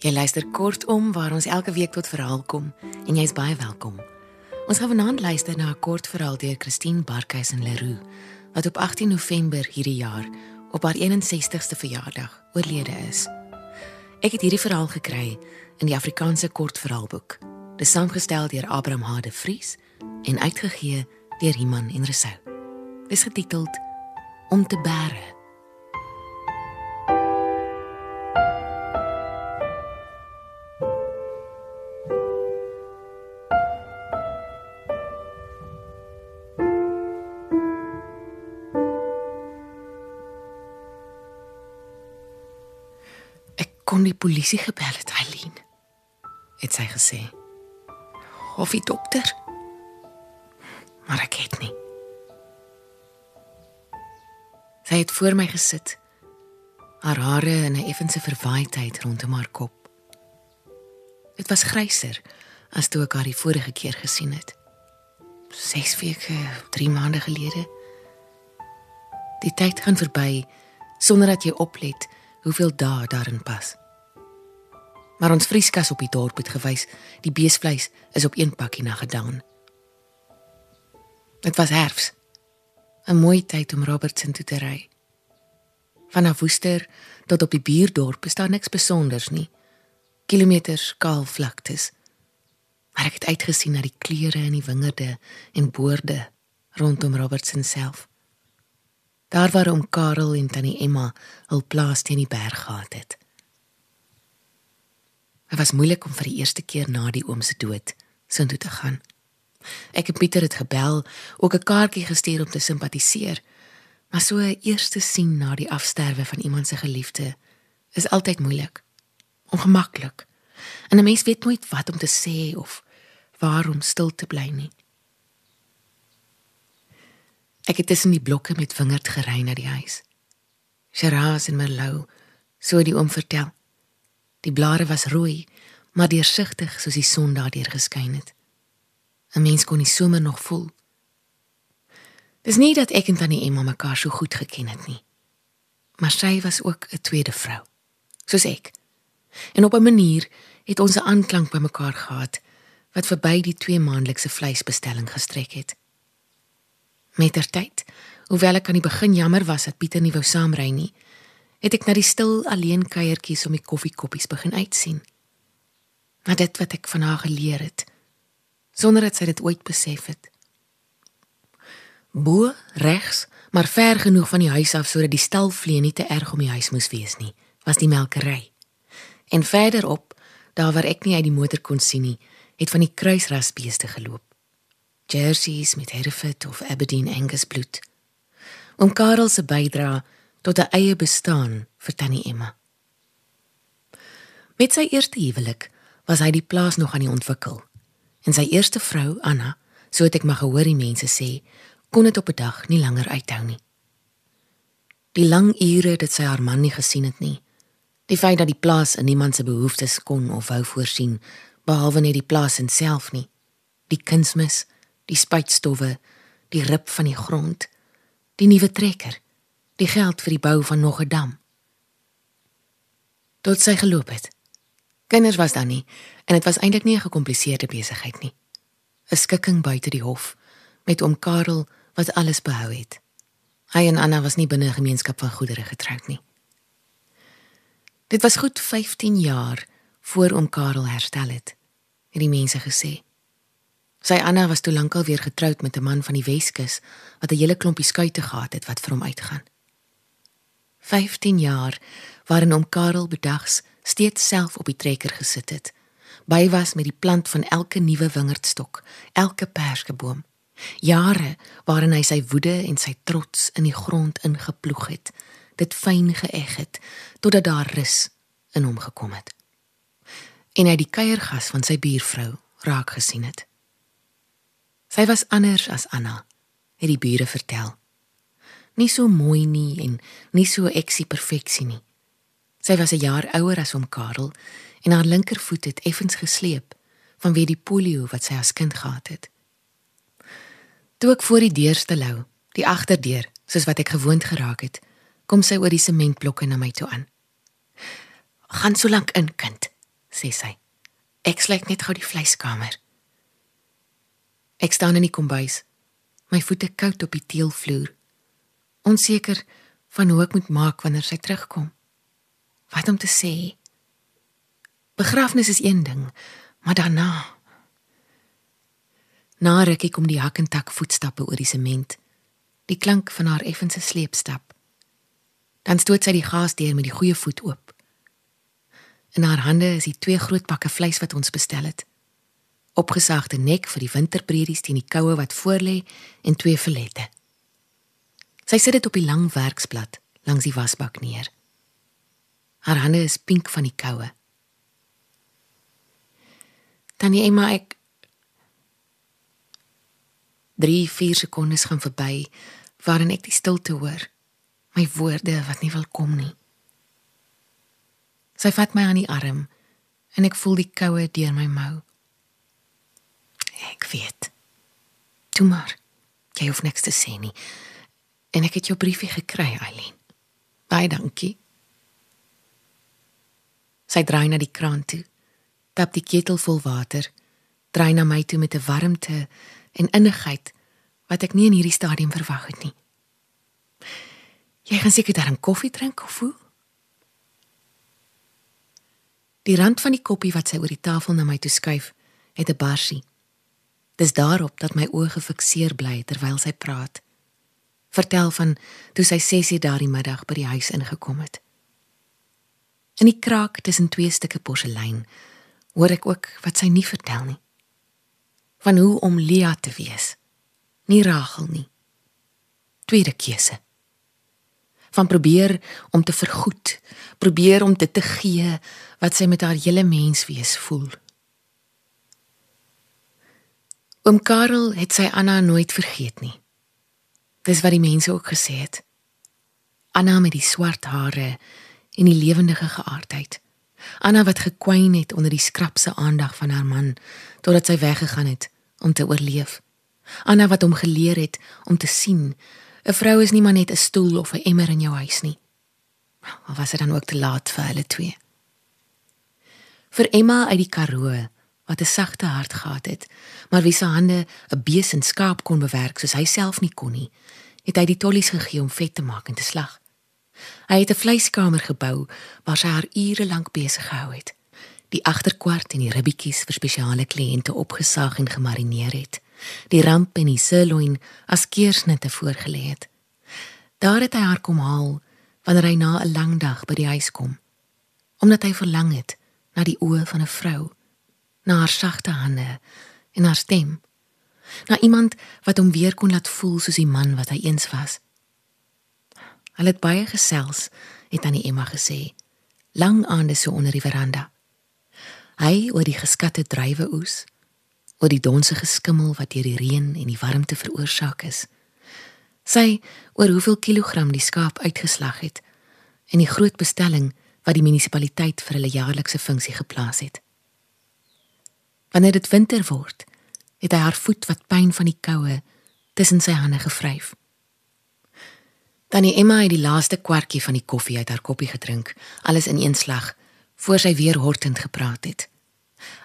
Jy luister kortom waar ons elke week tot verhaal kom en jy's baie welkom. Ons gaan vanaand luister na 'n kort verhaal deur Christine Barkhuis en Leroux wat op 18 November hierdie jaar op haar 61ste verjaardag oorlede is. Ek het hierdie verhaal gekry in die Afrikaanse kortverhaalboek. Dit is saamgestel deur Abraham Hade Vries en uitgegee deur Iman en Resou. Dit is getiteld Om te bære. Die polisie gebel het, Eileen. Het sy gesê. Of die dokter. Maar ek het nie. Sy het voor my gesit. Haar hare in 'n effense verwaaidheid rondom haar kop. Dit was gryser as toe ek haar die vorige keer gesien het. 6 weke, 3 maande gelede. Die tyd gaan verby sonder dat jy oplet hoeveel dae daarin pas. Maar ons vrieskas op die dorp het gewys die beesvleis is op een pakkie na gedaan. Dit was herfs. 'n Mooi tyd om Robertson toe te ry. Vanaf Woester tot op die buurdorp is daar niks besonders nie. Kilometers kaal vlaktes. Maar ek het uitgesien na die kleure in die wingerde en boorde rondom Robertson self. Daar waar oom Karel en tannie Emma hul plaas teen die berg gehad het. Dit was moeilik om vir die eerste keer na die oom se dood soontoe te gaan. Ek het Pieter het gebel, ook 'n kaartjie gestuur om te simpatiseer. Maar so 'n eerste sien na die afsterwe van iemand se geliefde is altyd moeilik. Ongemaklik. En 'n mens weet nooit wat om te sê of waarom stil te bly nie. Ek het tussen die blokke met wingerd gery na die huis. Shiraz en Merlot, so die oom vertel. Die blare was rooi, maar deursigtig soos die son daardeur geskyn het. 'n Mens kon die somer nog voel. Dis nie dat ek en tannie Emma mekaar so goed geken het nie. Maar sy was ook 'n tweede vrou, soos ek. En op 'n manier het ons 'n aanklank by mekaar gehad wat verby die twee maandelikse vleisbestelling gestrek het. Mettertyd, hoewel ek aan die begin jammer was dat Pieter nie wou saamry nie, het ek na die stil alleen kuiertjies om die koffiekoppies begin uitsien. Maar dit wat ek van haar geleer het, sonder dat sy dit ooit besef het. Bo regs, maar ver genoeg van die huis af sodat die stalvlee nie te erg om die huis moes wees nie, was die melkery. En verderop, daar waar ek nie uit die motor kon sien nie, het van die kruisrasbeeste geloop. Jerseys met Hereford of Aberdeen Angus bloed. Om Karel se bydra tot 'n eie bestaan vir Tannie Emma. Met sy eerste huwelik was hy die plaas nog aan die ontwikkel. En sy eerste vrou, Anna, so het ek maar gehoor die mense sê, kon dit op 'n dag nie langer uithou nie. Die lang ure dat sy haar man nie gesien het nie. Die feit dat die plaas in niemand se behoeftes kon of wou voorsien, behalwe net die plaas in self nie. Die kunsmis, die spuitstowwe, die rip van die grond, die nuwe trekker, die geld vir die bou van nog 'n dam. Tot sy geloop het. Kinders was daar nie en dit was eintlik nie 'n gekompliseerde besigheid nie. 'n Skikking buite die hof met oom Karel wat alles behou het. Hy en Anna was nie binne 'n gemeenskap van goedere getroud nie. Dit was goed 15 jaar voor oom Karel herstel het, het die mense gesê. Sy Anna was toe lankal weer getroud met 'n man van die Weskus wat 'n hele klompie skuite gehad het wat vir hom uitgaan. 15 jaar waarin oom Karel bedags steeds self op die trekker gesit het. By was met die plant van elke nuwe wingerdstok, elke perskeboom. Jare waarin hy sy woede en sy trots in die grond ingeploeg het, dit fyn geëg het totdat daar rus in hom gekom het. En hy die kuiergas van sy buurvrou raak gesien het. Sy was anders as Anna, het die bure vertel. Nie so mooi nie en nie so eksie perfeksie nie. Sy was 'n jaar ouer as hom Karel en haar linkervoet het effens gesleep vanweë die polio wat sy as kind gehad het. Toe ek voor die deur stelou, die agterdeur, soos wat ek gewoond geraak het, kom sy oor die sementblokke na my toe aan. "Gaan so lank in, kind," sê sy. Ek sluit net gou die vleiskamer. Ek staan in die kombuis, my voete koud op die teelvloer. Onseker van hoe ek moet maak wanneer sy terugkom. Wat om te sê? Begrafnis is een ding, maar daarna Na rukkie kom die hak en tak voetstappe oor die sement. Die klank van haar effense sleepstap. Dan stoot sy die gasdeur met die goeie voet oop. In haar hande is die twee groot pakke vleis wat ons bestel het. Opgesaagde nek vir die winterpreries teen die koue wat voorlê en twee filette. Sy sit dit op die lang werksblad langs die wasbak neer. Haar hande is pink van die koue. Tannie Emma ek 3, 4 sekondes gaan verby waarin ek die stilte hoor. My woorde wat nie wil kom nie. Sy vat my aan die arm en ek voel die koue deur my mou. Ek weet. Toe maar. Jy hoef niks te sê nie. En ek het jou briefie gekry, Eileen. Baie dankie. Sy draai na die kraan toe. Tap die ketel vol water. Draai na my toe met 'n warmte en innigheid wat ek nie in hierdie stadium verwag het nie. Jy gaan seker daar 'n koffie drink of hoe? Die rand van die koppie wat sy oor die tafel na my toe skuif, het 'n barsie. Dis daarop dat my oë gefikseer bly terwyl sy praat. Vertel van toe sy 6:00 daardie middag by die huis ingekom het. In die kraak tussen twee stukke porselein hoor ek ook wat sy nie vertel nie van hoe om Lia te wees. Nie Rachel nie. Tweede keuse. Van probeer om te vergoed, probeer om dit te gee wat sy met haar hele menswees voel. Oom Karel het sy Anna nooit vergeet nie. Dis wat die mense ook gesê het. Anna met die swart hare en die lewendige geaardheid. Anna wat gekwyn het onder die skrapse aandag van haar man totdat sy weggegaan het om te oorleef. Anna wat hom geleer het om te sien, 'n vrou is nie maar net 'n stoel of 'n emmer in jou huis nie. Of was dit dan ook te laat vir hulle twee? Vir Emma uit die Karoo wat 'n sagte hart gehad het, maar wie se hande 'n bees en skaap kon bewerk soos hy self nie kon nie, het hy die tollies gegee om vet te maak en te slag. Hy het 'n vleiskamer gebou waar sy haar ure lank besig gehou het. Die agterkwart en die ribbetjies vir spesiale kliënte opgesaag en gemarineer het. Die ramp en die sirloin as keursnitte voorgelê het. Daar het hy haar kom haal wanneer hy na 'n lang dag by die huis kom. Omdat hy verlang het na die oë van 'n vrou, na haar sagte hande en haar stem. Na iemand wat hom weer kon laat voel soos die man wat hy eens was. Hulle het baie gesels, het aan die Emma gesê. Lang aande so onder die veranda. Hy oor die geskatte druiwe oes, oor die donsige skimmel wat deur die reën en die warmte veroorsaak is. Sy oor hoeveel kilogram die skaap uitgeslag het en die groot bestelling wat die munisipaliteit vir hulle jaarlikse funksie geplaas het. Wanneer dit winter word, het hy haar voet wat pyn van die koue tussen sy hande gevryf. Het Emma die laaste kwartjie van die koffie uit haar koppie gedrink, alles in een slag, voor sy weer hortend gepraat het.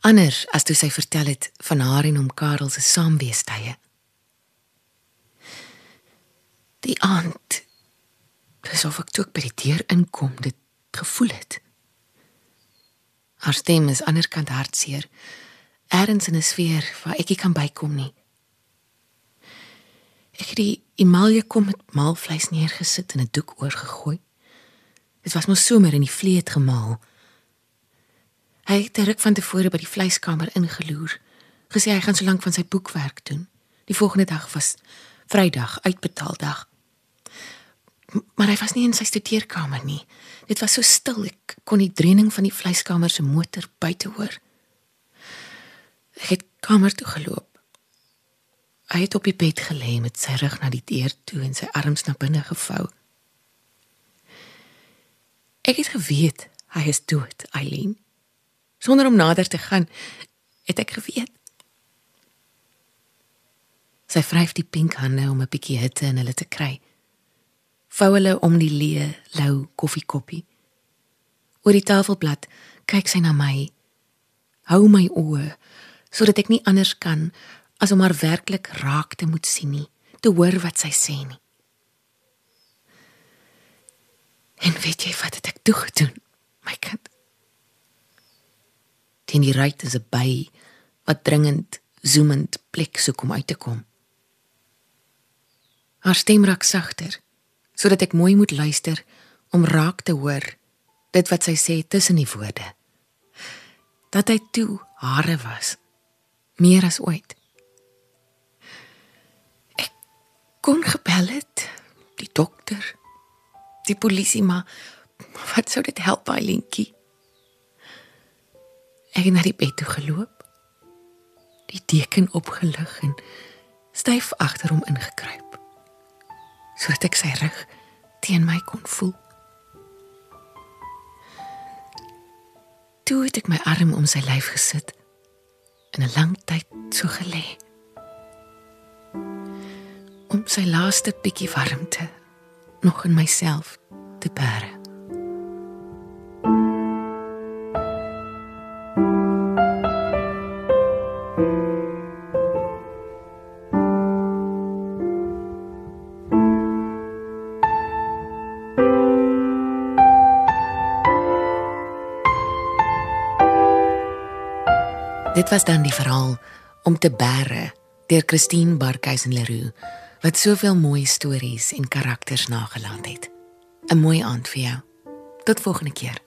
Anders as toe sy vertel het van haar en hom Karel se saamweestye. Die aand, asof ek toe by die deur inkom, dit gevoel het. Haar stem is anderkant hartseer, ergens in 'n sfeer waar ek nie kan bykom nie. Ek het die emalje kom met maalvleis neergesit en 'n doek oorgegooi. Dit was mos somer in die vleet gemaal. Hy het terug van tevore by die vleiskamer ingeloer, gesê hy gaan so lank van sy boekwerk doen. Die volgende dag was Vrydag, uitbetaaldag. Maar hy was nie in sy studeerkamer nie. Dit was so stil ek kon die dreuning van die vleiskamer se motor buite hoor. Ek het kamer toe geloop. Hy het op die bed gelê met sy rug na die deur toe en sy arms na binne gevou. Ek het geweet hy is dood, Eileen. Sonder om nader te gaan, het ek geweet. Sy vryf die pink hande om 'n bietjie hitte in hulle te kry. Vou hulle om die leë, lou koffiekoppie. Oor die tafelblad kyk sy na my Hou my oë sodat ek nie anders kan as om haar werklik raak te moet sien nie, te hoor wat sy sê nie. En weet jy wat het ek toe gedoen, my kind? Teen die ruit is 'n by wat dringend zoemend plek soek om uit te kom. Haar stem raak sagter sodat ek mooi moet luister om raak te hoor dit wat sy sê tussen die woorde. Dat hy toe hare was meer as ooit. Ek kon gebel het die dokter, die polisie maar wat sou dit help by Linkie? Ek het na die bed toe geloop die deken opgelig en styf agter hom ingekruip sodat ek sy rug teen my kon voel. Toe het ek my arm om sy lyf gesit en 'n lang tyd so gelê om sy laaste bietjie warmte nog in myself te bære. Dit was dan die verhaal om te bære deur Christine Barkhuizen Leroux wat soveel mooi stories en karakters nagelaat het. 'n Mooi aand vir jou. Tot volgende keer.